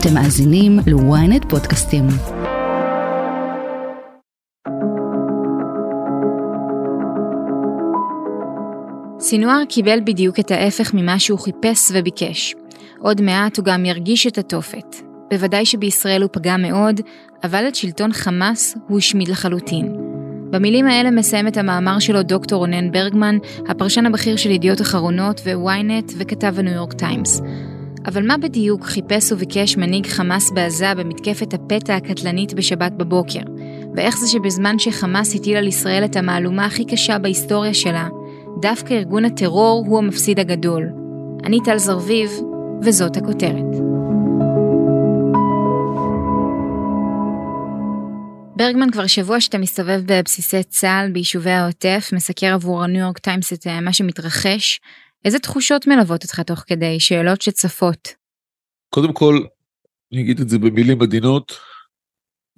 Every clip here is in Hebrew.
אתם מאזינים ל-ynet פודקאסטים. סינואר קיבל בדיוק את ההפך ממה שהוא חיפש וביקש. עוד מעט הוא גם ירגיש את התופת. בוודאי שבישראל הוא פגע מאוד, אבל את שלטון חמאס הוא השמיד לחלוטין. במילים האלה מסיים את המאמר שלו דוקטור רונן ברגמן, הפרשן הבכיר של ידיעות אחרונות ו-ynet וכתב הניו יורק טיימס. אבל מה בדיוק חיפש וביקש מנהיג חמאס בעזה במתקפת הפתע הקטלנית בשבת בבוקר? ואיך זה שבזמן שחמאס הטיל על ישראל את המהלומה הכי קשה בהיסטוריה שלה, דווקא ארגון הטרור הוא המפסיד הגדול. אני טל זרביב, וזאת הכותרת. ברגמן, כבר שבוע שאתה מסתובב בבסיסי צה"ל ביישובי העוטף, מסקר עבור הניו יורק טיימס את מה שמתרחש. איזה תחושות מלוות אותך תוך כדי? שאלות שצפות. קודם כל, אני אגיד את זה במילים עדינות,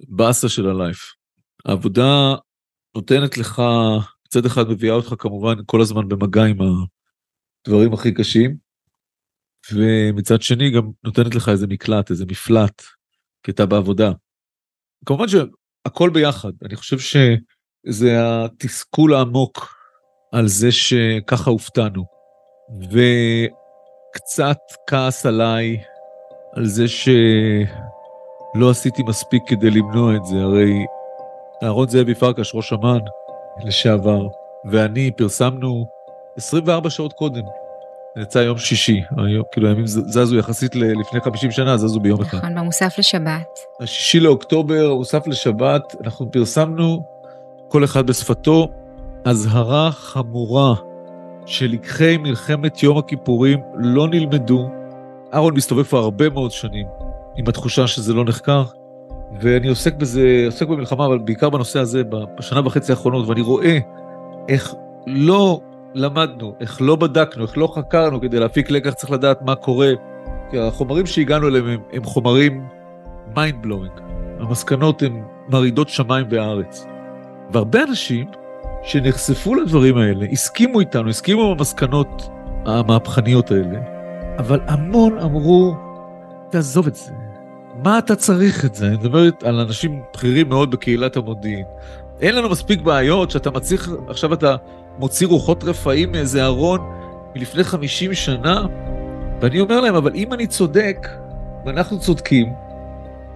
באסה של הלייף. העבודה נותנת לך, מצד אחד מביאה אותך כמובן כל הזמן במגע עם הדברים הכי קשים, ומצד שני גם נותנת לך איזה מקלט, איזה מפלט, כי אתה בעבודה. כמובן שהכל ביחד, אני חושב שזה התסכול העמוק על זה שככה הופתענו, וקצת כעס עליי על זה שלא עשיתי מספיק כדי למנוע את זה, הרי אהרון זאבי פרקש, ראש אמ"ן לשעבר, ואני פרסמנו 24 שעות קודם. יצא יום שישי, היום, כאילו הימים זזו יחסית לפני 50 שנה, זזו ביום אחד. נכון, במוסף לשבת. השישי לאוקטובר, מוסף לשבת, אנחנו פרסמנו, כל אחד בשפתו, אזהרה חמורה שלקחי מלחמת יום הכיפורים לא נלמדו. אהרון מסתובב כבר הרבה מאוד שנים עם התחושה שזה לא נחקר, ואני עוסק בזה, עוסק במלחמה, אבל בעיקר בנושא הזה בשנה וחצי האחרונות, ואני רואה איך לא למדנו, איך לא בדקנו, איך לא חקרנו כדי להפיק לקח, צריך לדעת מה קורה. כי החומרים שהגענו אליהם הם, הם חומרים mind blowing. המסקנות הן מרעידות שמיים וארץ. והרבה אנשים שנחשפו לדברים האלה, הסכימו איתנו, הסכימו במסקנות המהפכניות האלה, אבל המון אמרו, תעזוב את זה, מה אתה צריך את זה? אני מדבר על אנשים בכירים מאוד בקהילת המודיעין. אין לנו מספיק בעיות שאתה מצליח, עכשיו אתה מוציא רוחות רפאים מאיזה ארון מלפני 50 שנה, ואני אומר להם, אבל אם אני צודק, ואנחנו צודקים,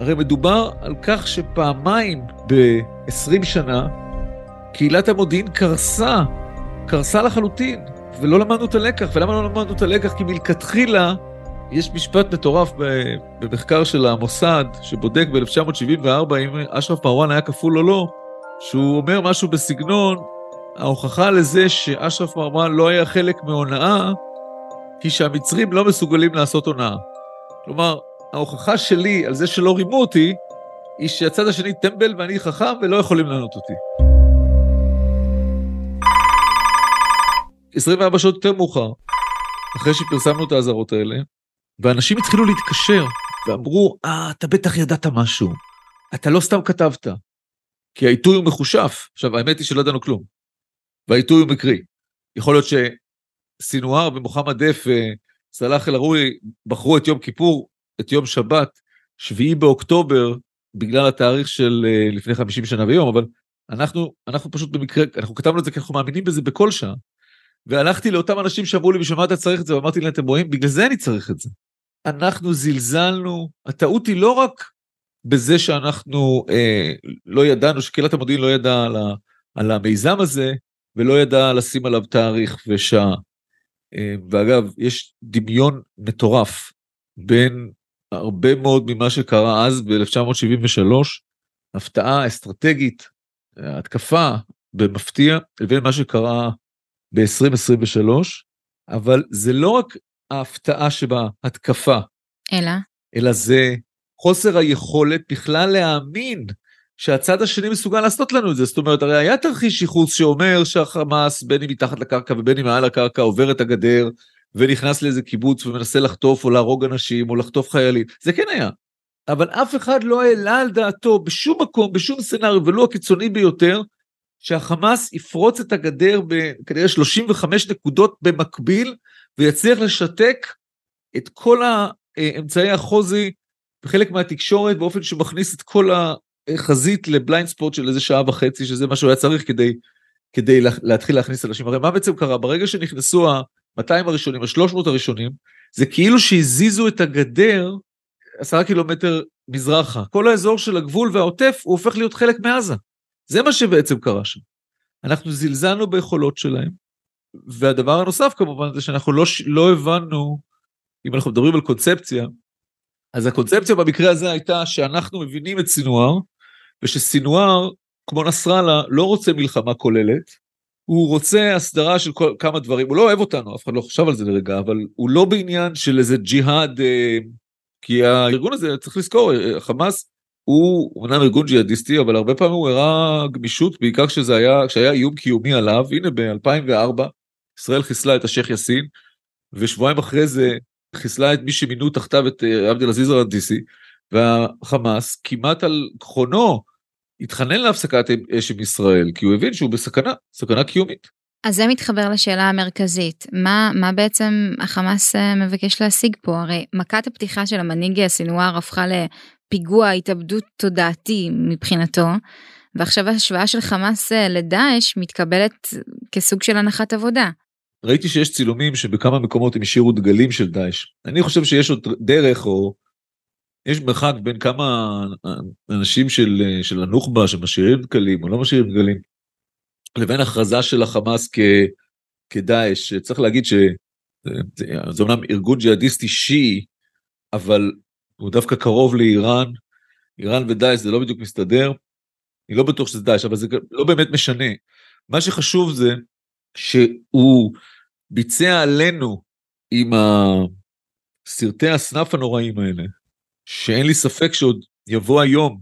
הרי מדובר על כך שפעמיים ב-20 שנה, קהילת המודיעין קרסה, קרסה לחלוטין, ולא למדנו את הלקח. ולמה לא למדנו את הלקח? כי מלכתחילה יש משפט מטורף במחקר של המוסד, שבודק ב-1974 אם אשרף מרואן היה כפול או לא, שהוא אומר משהו בסגנון, ההוכחה לזה שאשרף מרואן לא היה חלק מהונאה, היא שהמצרים לא מסוגלים לעשות הונאה. כלומר, ההוכחה שלי על זה שלא רימו אותי, היא שהצד השני טמבל ואני חכם ולא יכולים לענות אותי. 24 שעות יותר מאוחר, אחרי שפרסמנו את האזהרות האלה, ואנשים התחילו להתקשר ואמרו, אה, אתה בטח ידעת משהו, אתה לא סתם כתבת, כי העיתוי הוא מחושף. עכשיו, האמת היא שלא ידענו כלום, והעיתוי הוא מקרי. יכול להיות שסינואר ומוחמד דף וסלאח אל-ערורי בחרו את יום כיפור, את יום שבת, שביעי באוקטובר, בגלל התאריך של אה, לפני 50 שנה ויום, אבל אנחנו, אנחנו פשוט במקרה, אנחנו כתבנו את זה כי אנחנו מאמינים בזה בכל שעה. והלכתי לאותם אנשים שאמרו לי, בשביל מה אתה צריך את זה? ואמרתי להם, אתם רואים, בגלל זה אני צריך את זה. אנחנו זלזלנו, הטעות היא לא רק בזה שאנחנו אה, לא ידענו, שקהילת המודיעין לא ידעה על, על המיזם הזה, ולא ידעה לשים עליו תאריך ושעה. אה, ואגב, יש דמיון מטורף בין הרבה מאוד ממה שקרה אז ב-1973, הפתעה אסטרטגית, התקפה במפתיע, לבין מה שקרה ב-2023, אבל זה לא רק ההפתעה שבהתקפה, אלא? אלא זה חוסר היכולת בכלל להאמין שהצד השני מסוגל לעשות לנו את זה. זאת אומרת, הרי היה תרחיש ייחוס שאומר שהחמאס, בין אם מתחת לקרקע ובין אם מעל הקרקע, עובר את הגדר ונכנס לאיזה קיבוץ ומנסה לחטוף או להרוג אנשים או לחטוף חיילים. זה כן היה. אבל אף אחד לא העלה על דעתו בשום מקום, בשום סצנריו, ולו הקיצוני ביותר, שהחמאס יפרוץ את הגדר בכנראה 35 נקודות במקביל, ויצליח לשתק את כל האמצעי החוזי וחלק מהתקשורת באופן שמכניס את כל החזית לבליינד ספוט של איזה שעה וחצי, שזה מה שהוא היה צריך כדי, כדי להתחיל להכניס אנשים. הרי מה בעצם קרה? ברגע שנכנסו ה-200 הראשונים, ה-300 הראשונים, זה כאילו שהזיזו את הגדר עשרה קילומטר מזרחה. כל האזור של הגבול והעוטף הוא הופך להיות חלק מעזה. זה מה שבעצם קרה שם. אנחנו זלזלנו ביכולות שלהם, והדבר הנוסף כמובן זה שאנחנו לא, לא הבנו, אם אנחנו מדברים על קונספציה, אז הקונספציה במקרה הזה הייתה שאנחנו מבינים את סינואר, ושסינואר, כמו נסראללה, לא רוצה מלחמה כוללת, הוא רוצה הסדרה של כל, כמה דברים, הוא לא אוהב אותנו, אף אחד לא חשב על זה לרגע, אבל הוא לא בעניין של איזה ג'יהאד, אה, כי הארגון הזה, צריך לזכור, אה, חמאס הוא אומנם ארגון ג'יהאדיסטי, אבל הרבה פעמים הוא הראה גמישות, בעיקר כשזה היה, כשהיה איום קיומי עליו, הנה ב-2004, ישראל חיסלה את השייח' יאסין, ושבועיים אחרי זה חיסלה את מי שמינו תחתיו את אה, עבד אל-עזיז א-רנטיסי, והחמאס כמעט על כחונו התחנן להפסקת אש עם ישראל, כי הוא הבין שהוא בסכנה, סכנה קיומית. אז זה מתחבר לשאלה המרכזית, מה, מה בעצם החמאס אה, מבקש להשיג פה? הרי מכת הפתיחה של המנהיג הסינואר הפכה לפיגוע התאבדות תודעתי מבחינתו, ועכשיו ההשוואה של חמאס אה, לדאעש מתקבלת כסוג של הנחת עבודה. ראיתי שיש צילומים שבכמה מקומות הם השאירו דגלים של דאעש. אני חושב שיש עוד דרך, או יש מרחק בין כמה אנשים של, של הנוח'בה שמשאירים דגלים או לא משאירים דגלים, לבין הכרזה של החמאס כ, כדאעש. צריך להגיד שזה אומנם ארגון ג'יהאדיסטי שיעי, אבל הוא דווקא קרוב לאיראן. איראן ודאעש זה לא בדיוק מסתדר. אני לא בטוח שזה דאעש, אבל זה לא באמת משנה. מה שחשוב זה שהוא ביצע עלינו עם הסרטי הסנאפ הנוראים האלה, שאין לי ספק שעוד יבוא היום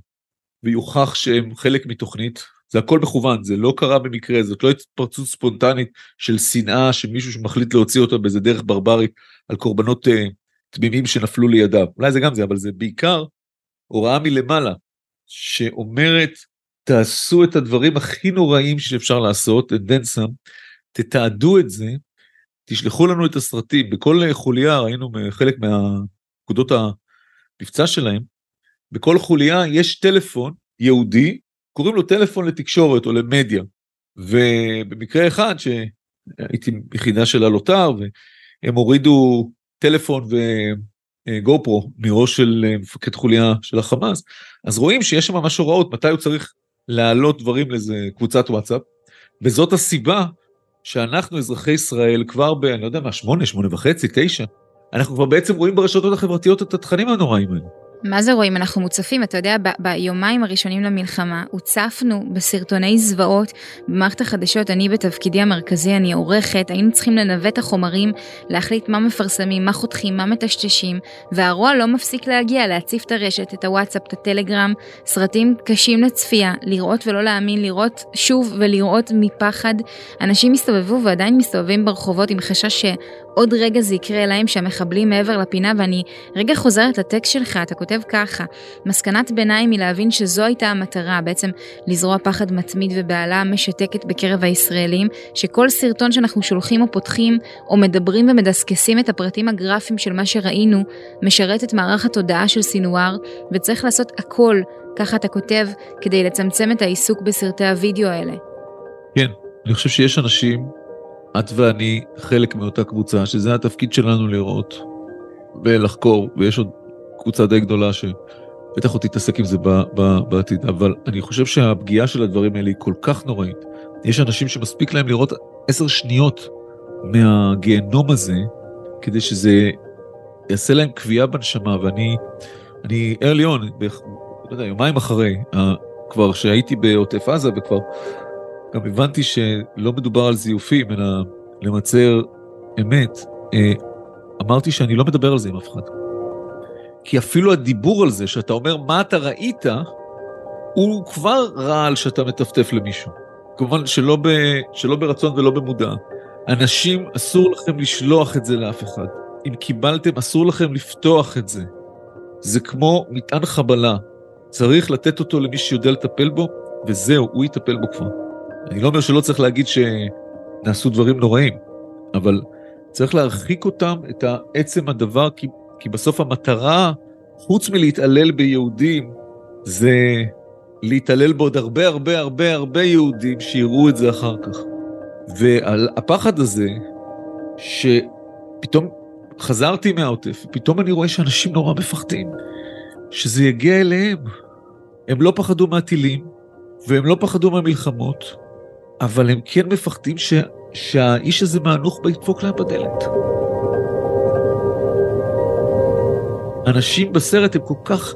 ויוכח שהם חלק מתוכנית, זה הכל מכוון, זה לא קרה במקרה, זאת לא התפרצות ספונטנית של שנאה שמישהו שמחליט להוציא אותה באיזה דרך ברברית על קורבנות uh, תמימים שנפלו לידיו. אולי זה גם זה, אבל זה בעיקר הוראה מלמעלה, שאומרת, תעשו את הדברים הכי נוראים שאפשר לעשות, then some, תתעדו את זה, תשלחו לנו את הסרטים, בכל חוליה ראינו חלק מהנקודות המבצע שלהם, בכל חוליה יש טלפון יהודי, קוראים לו טלפון לתקשורת או למדיה, ובמקרה אחד שהייתי יחידה של הלוטר והם הורידו טלפון וגו פרו מראש של מפקד חוליה של החמאס, אז רואים שיש שם ממש הוראות מתי הוא צריך להעלות דברים לאיזה קבוצת וואטסאפ, וזאת הסיבה שאנחנו אזרחי ישראל כבר ב... אני לא יודע מה, שמונה, שמונה וחצי, תשע, אנחנו כבר בעצם רואים ברשתות החברתיות את התכנים הנוראים האלה. מה זה רואים? אנחנו מוצפים, אתה יודע, ב- ביומיים הראשונים למלחמה, הוצפנו בסרטוני זוועות במערכת החדשות, אני בתפקידי המרכזי, אני עורכת, היינו צריכים לנווט את החומרים, להחליט מה מפרסמים, מה חותכים, מה מטשטשים, והרוע לא מפסיק להגיע, להציף את הרשת, את הוואטסאפ, את הטלגרם, סרטים קשים לצפייה, לראות ולא להאמין, לראות שוב ולראות מפחד. אנשים הסתובבו ועדיין מסתובבים ברחובות עם חשש שעוד רגע זה יקרה להם, שהמחבלים מעבר לפינה, ואני רגע חוזרת לטקסט שלך, אתה כותב ככה, מסקנת ביניים היא להבין שזו הייתה המטרה, בעצם לזרוע פחד מתמיד ובהלה משתקת בקרב הישראלים, שכל סרטון שאנחנו שולחים או פותחים, או מדברים ומדסקסים את הפרטים הגרפיים של מה שראינו, משרת את מערך התודעה של סינואר, וצריך לעשות הכל, ככה אתה כותב, כדי לצמצם את העיסוק בסרטי הוידאו האלה. כן, אני חושב שיש אנשים, את ואני חלק מאותה קבוצה, שזה התפקיד שלנו לראות ולחקור, ויש עוד קבוצה די גדולה שבטח עוד תתעסק עם זה בעתיד, אבל אני חושב שהפגיעה של הדברים האלה היא כל כך נוראית. יש אנשים שמספיק להם לראות עשר שניות מהגיהנום הזה, כדי שזה יעשה להם קביעה בנשמה, ואני, אני ער ליאון, לא יודע, יומיים אחרי, כבר שהייתי בעוטף עזה וכבר גם הבנתי שלא מדובר על זיופים, אלא למצר אמת, אה, אמרתי שאני לא מדבר על זה עם אף אחד. כי אפילו הדיבור על זה, שאתה אומר מה אתה ראית, הוא כבר רעל שאתה מטפטף למישהו. כמובן שלא, ב, שלא ברצון ולא במודע. אנשים, אסור לכם לשלוח את זה לאף אחד. אם קיבלתם, אסור לכם לפתוח את זה. זה כמו מטען חבלה. צריך לתת אותו למי שיודע לטפל בו, וזהו, הוא יטפל בו כבר. אני לא אומר שלא צריך להגיד שנעשו דברים נוראים, אבל צריך להרחיק אותם, את עצם הדבר, כי כי בסוף המטרה חוץ מלהתעלל ביהודים, זה להתעלל בעוד הרבה הרבה הרבה הרבה יהודים שיראו את זה אחר כך. והפחד הזה, שפתאום חזרתי מהעוטף, פתאום אני רואה שאנשים נורא מפחדים, שזה יגיע אליהם. הם לא פחדו מהטילים, והם לא פחדו מהמלחמות, אבל הם כן מפחדים ש... שהאיש הזה מהנוח'בה ידפוק להם בדלת. אנשים בסרט הם כל כך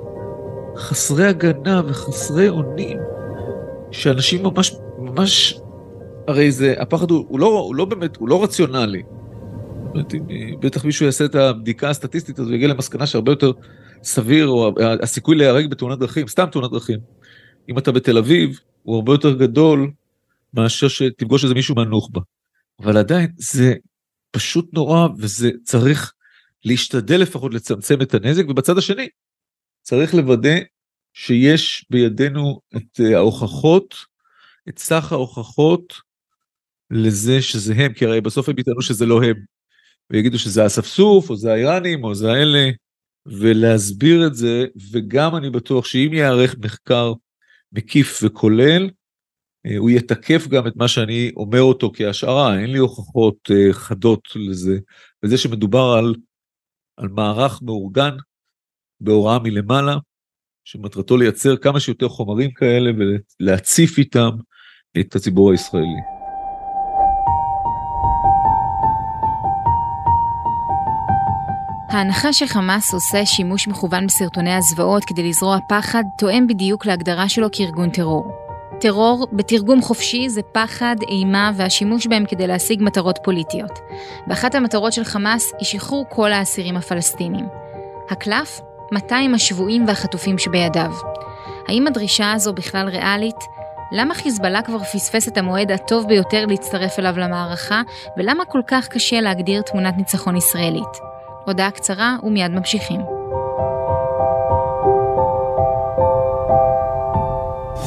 חסרי הגנה וחסרי אונים, שאנשים ממש, ממש, הרי זה, הפחד הוא, הוא, לא, הוא לא באמת, הוא לא רציונלי. בטח מישהו יעשה את הבדיקה הסטטיסטית הזו ויגיע למסקנה שהרבה יותר סביר, או הסיכוי להיהרג בתאונת דרכים, סתם תאונת דרכים, אם אתה בתל אביב, הוא הרבה יותר גדול מאשר שתפגוש איזה מישהו מהנוח'בה. אבל עדיין זה פשוט נורא וזה צריך להשתדל לפחות לצמצם את הנזק, ובצד השני צריך לוודא שיש בידינו את אה, ההוכחות, את סך ההוכחות לזה שזה הם, כי הרי בסוף הם יטענו שזה לא הם, ויגידו שזה האספסוף, או זה האיראנים, או זה האלה, ולהסביר את זה, וגם אני בטוח שאם ייערך מחקר מקיף וכולל, אה, הוא יתקף גם את מה שאני אומר אותו כהשערה, אין לי הוכחות אה, חדות לזה, וזה שמדובר על, על מערך מאורגן בהוראה מלמעלה, שמטרתו לייצר כמה שיותר חומרים כאלה ולהציף איתם את הציבור הישראלי. ההנחה שחמאס עושה שימוש מכוון בסרטוני הזוועות כדי לזרוע פחד תואם בדיוק להגדרה שלו כארגון טרור. טרור, בתרגום חופשי, זה פחד, אימה והשימוש בהם כדי להשיג מטרות פוליטיות. ואחת המטרות של חמאס היא שחרור כל האסירים הפלסטינים. הקלף, 200 השבויים והחטופים שבידיו. האם הדרישה הזו בכלל ריאלית? למה חיזבאללה כבר פספס את המועד הטוב ביותר להצטרף אליו למערכה, ולמה כל כך קשה להגדיר תמונת ניצחון ישראלית? הודעה קצרה ומיד ממשיכים.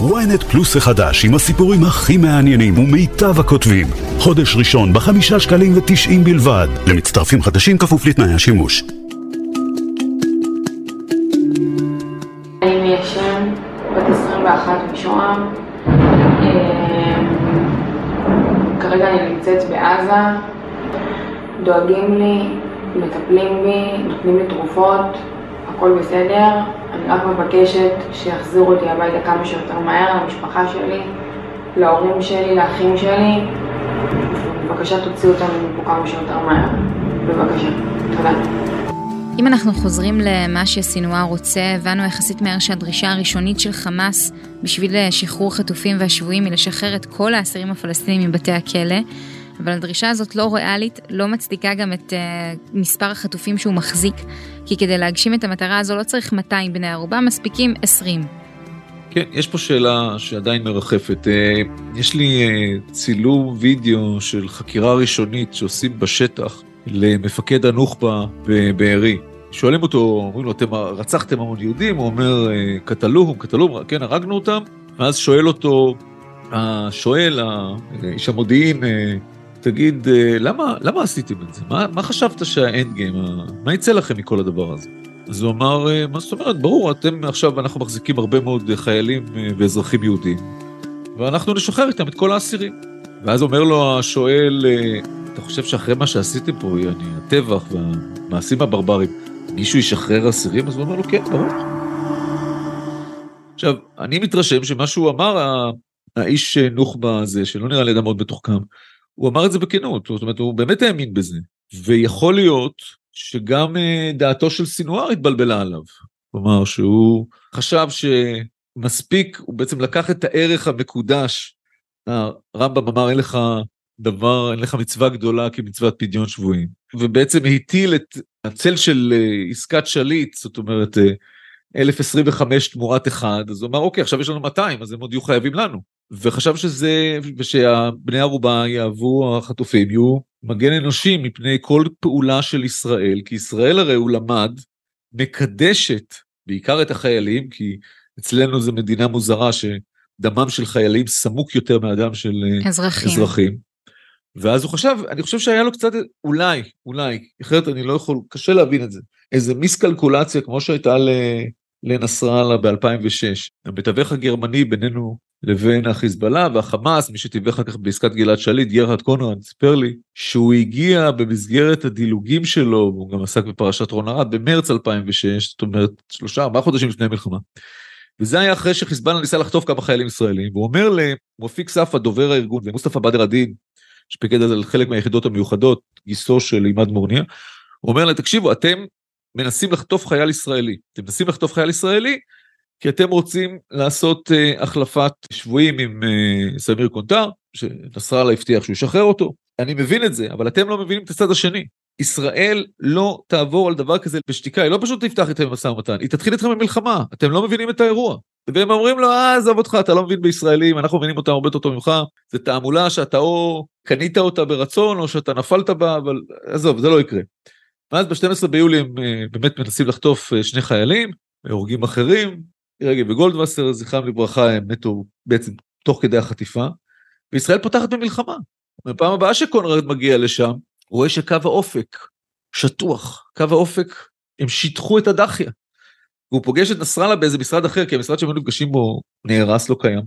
Ynet פלוס החדש עם הסיפורים הכי מעניינים ומיטב הכותבים. חודש ראשון בחמישה שקלים ותשעים בלבד. למצטרפים חדשים כפוף לתנאי השימוש. אני שם, בת 21 משוהם. אה, כרגע אני נמצאת בעזה. דואגים לי, מטפלים בי, נותנים לי תרופות, הכל בסדר. רק מבקשת שיחזירו אותי הביתה כמה שיותר מהר, למשפחה שלי, להורים שלי, לאחים שלי. בבקשה תוציאו אותנו מפה כמה שיותר מהר. בבקשה. תודה. אם אנחנו חוזרים למה שסינואר רוצה, הבנו יחסית מהר שהדרישה הראשונית של חמאס בשביל שחרור חטופים והשבויים היא לשחרר את כל האסירים הפלסטינים מבתי הכלא. אבל הדרישה הזאת לא ריאלית, לא מצדיקה גם את uh, מספר החטופים שהוא מחזיק, כי כדי להגשים את המטרה הזו לא צריך 200 בני ערובה, מספיקים 20. כן, יש פה שאלה שעדיין מרחפת. Uh, יש לי uh, צילום וידאו של חקירה ראשונית שעושים בשטח למפקד הנוח'בה בבארי. שואלים אותו, אומרים לו, אתם רצחתם המון יהודים? הוא אומר, קטלוהם, קטלוהם, כן, הרגנו אותם. ואז שואל אותו, השואל, איש המודיעין, תגיד, אה, למה, למה עשיתם את זה? מה, מה חשבת שהאנד גיים, מה יצא לכם מכל הדבר הזה? אז הוא אמר, אה, מה זאת אומרת, ברור, אתם עכשיו, אנחנו מחזיקים הרבה מאוד חיילים אה, ואזרחים יהודים, ואנחנו נשחרר איתם את כל האסירים. ואז אומר לו השואל, אתה חושב שאחרי מה שעשיתם פה, אני, הטבח והמעשים הברברים, מישהו ישחרר אסירים? אז הוא אומר לו, כן, ברור. עכשיו, אני מתרשם שמה שהוא אמר, האיש נוח'בה הזה, שלא נראה לי אדם מאוד מתוחכם, הוא אמר את זה בכנות, זאת אומרת, הוא באמת האמין בזה. ויכול להיות שגם אה, דעתו של סינואר התבלבלה עליו. כלומר, שהוא חשב שמספיק, הוא בעצם לקח את הערך המקודש. הרמב"ם אמר, אין לך דבר, אין לך מצווה גדולה כמצוות פדיון שבויים. ובעצם הטיל את הצל של אה, עסקת שליט, זאת אומרת, 1025 אה, תמורת אחד, אז הוא אמר, אוקיי, עכשיו יש לנו 200, אז הם עוד יהיו חייבים לנו. וחשב שזה, ושהבני ערובה יהוו החטופים, יהיו מגן אנושי מפני כל פעולה של ישראל, כי ישראל הרי הוא למד, מקדשת בעיקר את החיילים, כי אצלנו זו מדינה מוזרה שדמם של חיילים סמוק יותר מאדם של אזרחים. אזרחים. ואז הוא חשב, אני חושב שהיה לו קצת, אולי, אולי, אחרת אני לא יכול, קשה להבין את זה, איזה מיסקלקולציה כמו שהייתה לנסראללה ב-2006. המתווך הגרמני בינינו לבין החיזבאללה והחמאס, מי שתיווך אחר כך בעסקת גלעד שליט, גרהרד קונרד, סיפר לי שהוא הגיע במסגרת הדילוגים שלו, והוא גם עסק בפרשת רון ארד, במרץ 2006, זאת אומרת שלושה ארבעה חודשים לפני המלחמה. וזה היה אחרי שחיזבאללה ניסה לחטוף כמה חיילים ישראלים, והוא אומר למופיק ספא, דובר הארגון, ומוסטפא בדר א-דין, שפיקד על חלק מהיחידות המיוחדות, גיסו של עימאד מורניה, הוא אומר להם, תקשיבו, אתם מנסים לחטוף חייל ישראלי. אתם מנסים לחטוף חייל ישראלי, כי אתם רוצים לעשות uh, החלפת שבויים עם uh, סמיר קונטר, שנסראללה הבטיח שהוא ישחרר אותו. אני מבין את זה, אבל אתם לא מבינים את הצד השני. ישראל לא תעבור על דבר כזה בשתיקה, היא לא פשוט תפתח איתכם במשא ומתן, היא תתחיל איתכם במלחמה, אתם לא מבינים את האירוע. והם אומרים לו, אה, עזוב אותך, אתה לא מבין בישראלים, אנחנו מבינים אותם הרבה יותר טוב ממך, זה תעמולה שאתה או קנית אותה ברצון, או שאתה נפלת בה, אבל עזוב, זה לא יקרה. ואז ב-12 ביולי הם אה, באמת מנסים לחטוף שני חיילים, הורגים אחרים, רגב וגולדווסר, זכרם לברכה, הם מתו בעצם תוך כדי החטיפה, וישראל פותחת במלחמה. בפעם הבאה שקונרד מגיע לשם, רואה שקו האופק שטוח, קו האופק, הם שיטחו את הדחיה. והוא פוגש את נסראללה באיזה משרד אחר, כי המשרד שהם נפגשים בו נהרס, לא קיים.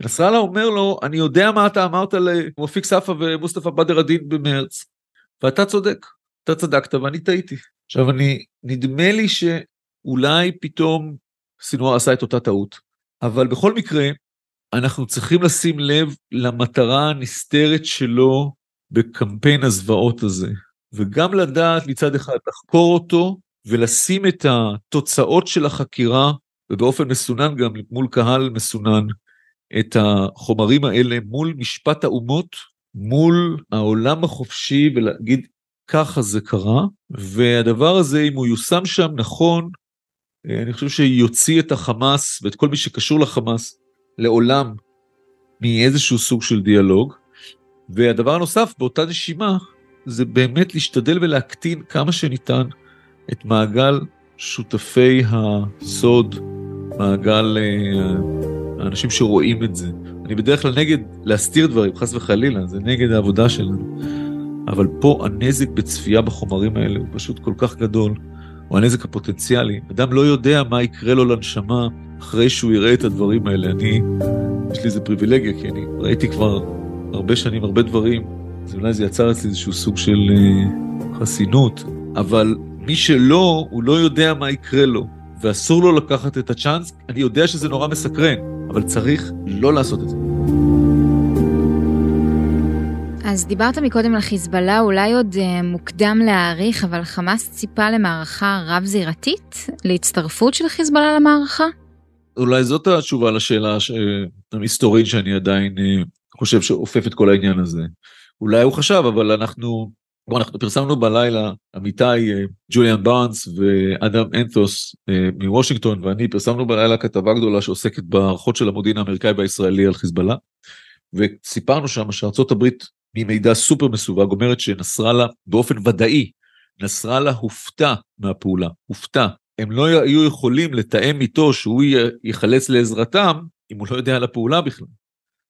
ונסראללה אומר לו, אני יודע מה אתה אמרת למופיק ספא ומוסטפא בדר א-דין במרץ, ואתה צודק, אתה צדקת ואני טעיתי. עכשיו אני, נדמה לי שאולי פתאום סינואר עשה את אותה טעות, אבל בכל מקרה, אנחנו צריכים לשים לב למטרה הנסתרת שלו בקמפיין הזוועות הזה, וגם לדעת מצד אחד לחקור אותו ולשים את התוצאות של החקירה, ובאופן מסונן גם מול קהל מסונן, את החומרים האלה מול משפט האומות, מול העולם החופשי ולהגיד ככה זה קרה, והדבר הזה, אם הוא יושם שם נכון, אני חושב שיוציא את החמאס ואת כל מי שקשור לחמאס לעולם מאיזשהו סוג של דיאלוג. והדבר הנוסף, באותה נשימה, זה באמת להשתדל ולהקטין כמה שניתן את מעגל שותפי הסוד, מעגל אה, האנשים שרואים את זה. אני בדרך כלל נגד להסתיר דברים, חס וחלילה, זה נגד העבודה שלנו. אבל פה הנזק בצפייה בחומרים האלה הוא פשוט כל כך גדול, הוא הנזק הפוטנציאלי. אדם לא יודע מה יקרה לו לנשמה אחרי שהוא יראה את הדברים האלה. אני, יש לי איזה פריבילגיה, כי אני ראיתי כבר הרבה שנים הרבה דברים, אז אולי זה יצר אצלי איזשהו סוג של uh, חסינות, אבל מי שלא, הוא לא יודע מה יקרה לו, ואסור לו לקחת את הצ'אנס. אני יודע שזה נורא מסקרן, אבל צריך לא לעשות את זה. אז דיברת מקודם על חיזבאללה, אולי עוד uh, מוקדם להעריך, אבל חמאס ציפה למערכה רב-זירתית? להצטרפות של חיזבאללה למערכה? אולי זאת התשובה לשאלה המסתורית שאני עדיין uh, חושב שאופף את כל העניין הזה. אולי הוא חשב, אבל אנחנו, בוא, אנחנו פרסמנו בלילה, עמיתי uh, ג'וליאן בארנס ואדם אנתוס uh, מוושינגטון ואני פרסמנו בלילה כתבה גדולה שעוסקת בהערכות של המודיעין האמריקאי והישראלי על חיזבאללה. וסיפרנו שם שארצות הברית ממידע סופר מסווג אומרת שנסראללה באופן ודאי, נסראללה הופתע מהפעולה, הופתע. הם לא היו יכולים לתאם איתו שהוא ייחלץ לעזרתם אם הוא לא יודע על הפעולה בכלל.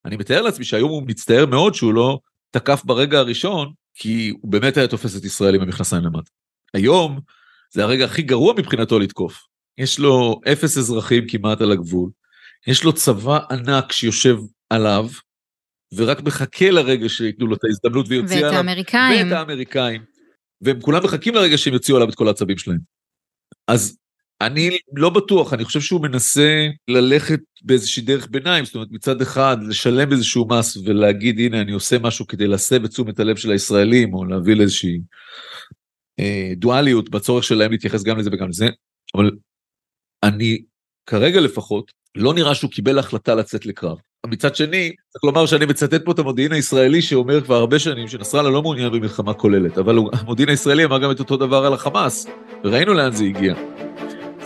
אני מתאר לעצמי שהיום הוא מצטער מאוד שהוא לא תקף ברגע הראשון, כי הוא באמת היה תופס את ישראל עם המכנסיים למטה. היום זה הרגע הכי גרוע מבחינתו לתקוף. יש לו אפס אזרחים כמעט על הגבול, יש לו צבא ענק שיושב עליו, ורק מחכה לרגע שייתנו לו את ההזדמנות ויוציאו עליו. ואת האמריקאים. ואת האמריקאים. והם כולם מחכים לרגע שהם יוציאו עליו את כל העצבים שלהם. אז אני לא בטוח, אני חושב שהוא מנסה ללכת באיזושהי דרך ביניים, זאת אומרת מצד אחד לשלם איזשהו מס ולהגיד הנה אני עושה משהו כדי להסב את תשומת הלב של הישראלים או להביא לאיזושהי אה, דואליות בצורך שלהם להתייחס גם לזה וגם לזה, אבל אני כרגע לפחות לא נראה שהוא קיבל החלטה לצאת לקרב. מצד שני, צריך לומר שאני מצטט פה את המודיעין הישראלי שאומר כבר הרבה שנים שנסראללה לא מעוניין במלחמה כוללת, אבל המודיעין הישראלי אמר גם את אותו דבר על החמאס, וראינו לאן זה הגיע.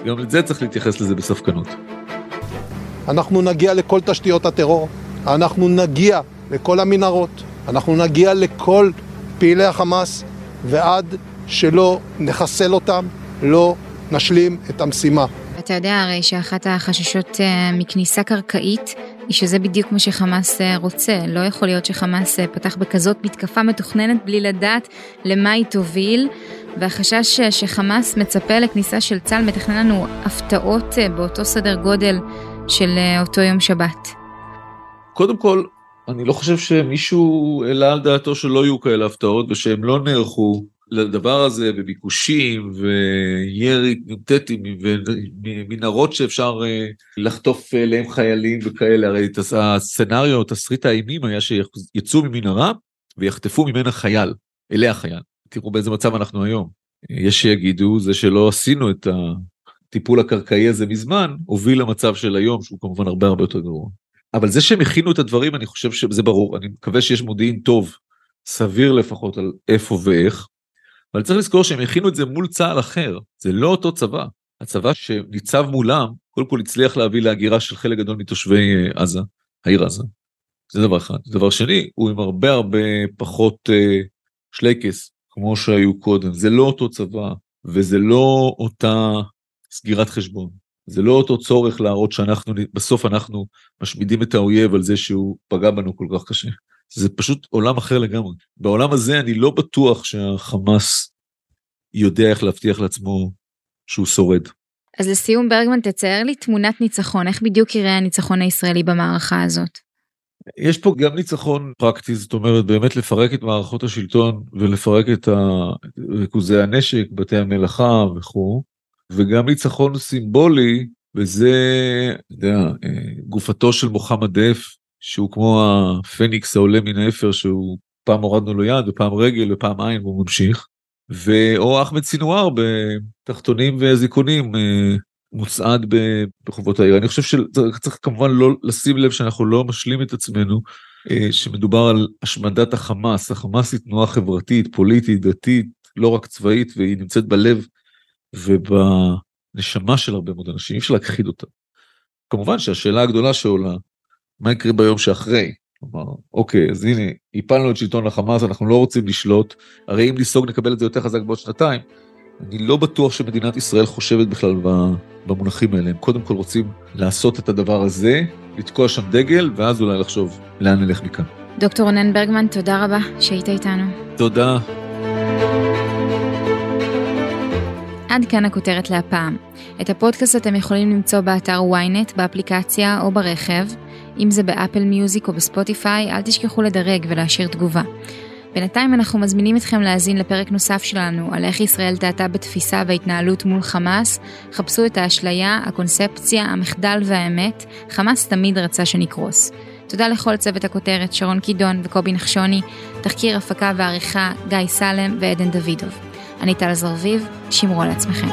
גם לזה צריך להתייחס לזה בספקנות. אנחנו נגיע לכל תשתיות הטרור, אנחנו נגיע לכל המנהרות, אנחנו נגיע לכל פעילי החמאס, ועד שלא נחסל אותם, לא נשלים את המשימה. אתה יודע הרי שאחת החששות מכניסה קרקעית היא שזה בדיוק מה שחמאס אה, רוצה. לא יכול להיות שחמאס אה, פתח בכזאת מתקפה מתוכננת בלי לדעת למה היא תוביל, והחשש שחמאס מצפה לכניסה של צה"ל מתכנן לנו הפתעות באותו סדר גודל של אותו יום שבת. קודם כל, אני לא חושב שמישהו העלה על דעתו שלא יהיו כאלה הפתעות ושהם לא נערכו לדבר הזה בביקושים וירי נ"טים ומנהרות שאפשר אה, לחטוף אליהם חיילים וכאלה, הרי הסצנריו, תסריט האימים היה שיצאו ממנהרה ויחטפו ממנה חייל, אליה חייל. תראו באיזה מצב אנחנו היום. יש שיגידו זה שלא עשינו את הטיפול הקרקעי הזה מזמן, הוביל למצב של היום שהוא כמובן הרבה הרבה יותר גרוע. אבל זה שהם הכינו את הדברים אני חושב שזה ברור, אני מקווה שיש מודיעין טוב, סביר לפחות על איפה ואיך, אבל צריך לזכור שהם הכינו את זה מול צה"ל אחר, זה לא אותו צבא. הצבא שניצב מולם, קודם כל הצליח להביא להגירה של חלק גדול מתושבי אה, עזה, העיר עזה. זה דבר אחד. דבר שני, הוא עם הרבה הרבה פחות אה, שלייקס, כמו שהיו קודם. זה לא אותו צבא, וזה לא אותה סגירת חשבון. זה לא אותו צורך להראות שאנחנו, בסוף אנחנו משמידים את האויב על זה שהוא פגע בנו כל כך קשה. זה פשוט עולם אחר לגמרי. בעולם הזה אני לא בטוח שהחמאס יודע איך להבטיח לעצמו שהוא שורד. אז לסיום ברגמן תצייר לי תמונת ניצחון, איך בדיוק יראה הניצחון הישראלי במערכה הזאת? יש פה גם ניצחון פרקטי, זאת אומרת באמת לפרק את מערכות השלטון ולפרק את ריכוזי הנשק, בתי המלאכה וכו', וגם ניצחון סימבולי, וזה, אתה יודע, אה, גופתו של מוחמד דף, שהוא כמו הפניקס העולה מן האפר שהוא פעם הורדנו לו יד ופעם רגל ופעם עין והוא ממשיך. ואו אחמד סינואר בתחתונים ואזיקונים אה, מוצעד בחובות העיר. אני חושב שצריך כמובן לא לשים לב שאנחנו לא משלים את עצמנו אה, שמדובר על השמדת החמאס. החמאס היא תנועה חברתית, פוליטית, דתית, לא רק צבאית והיא נמצאת בלב ובנשמה של הרבה מאוד אנשים, אי אפשר להכחיד אותה. כמובן שהשאלה הגדולה שעולה מה יקרה ביום שאחרי? כלומר, אוקיי, אז הנה, הפלנו את שלטון החמאס, אנחנו לא רוצים לשלוט, הרי אם ניסוג נקבל את זה יותר חזק בעוד שנתיים. אני לא בטוח שמדינת ישראל חושבת בכלל במונחים האלה, הם קודם כל רוצים לעשות את הדבר הזה, לתקוע שם דגל, ואז אולי לחשוב לאן נלך מכאן. דוקטור רונן ברגמן, תודה רבה שהיית איתנו. תודה. עד כאן הכותרת להפעם. את הפודקאסט אתם יכולים למצוא באתר ynet, באפליקציה או ברכב. אם זה באפל מיוזיק או בספוטיפיי, אל תשכחו לדרג ולהשאיר תגובה. בינתיים אנחנו מזמינים אתכם להאזין לפרק נוסף שלנו על איך ישראל טעתה בתפיסה וההתנהלות מול חמאס. חפשו את האשליה, הקונספציה, המחדל והאמת. חמאס תמיד רצה שנקרוס. תודה לכל צוות הכותרת, שרון קידון וקובי נחשוני, תחקיר הפקה ועריכה, גיא סלם ועדן דוידוב. אני טל זרביב, שמרו על עצמכם.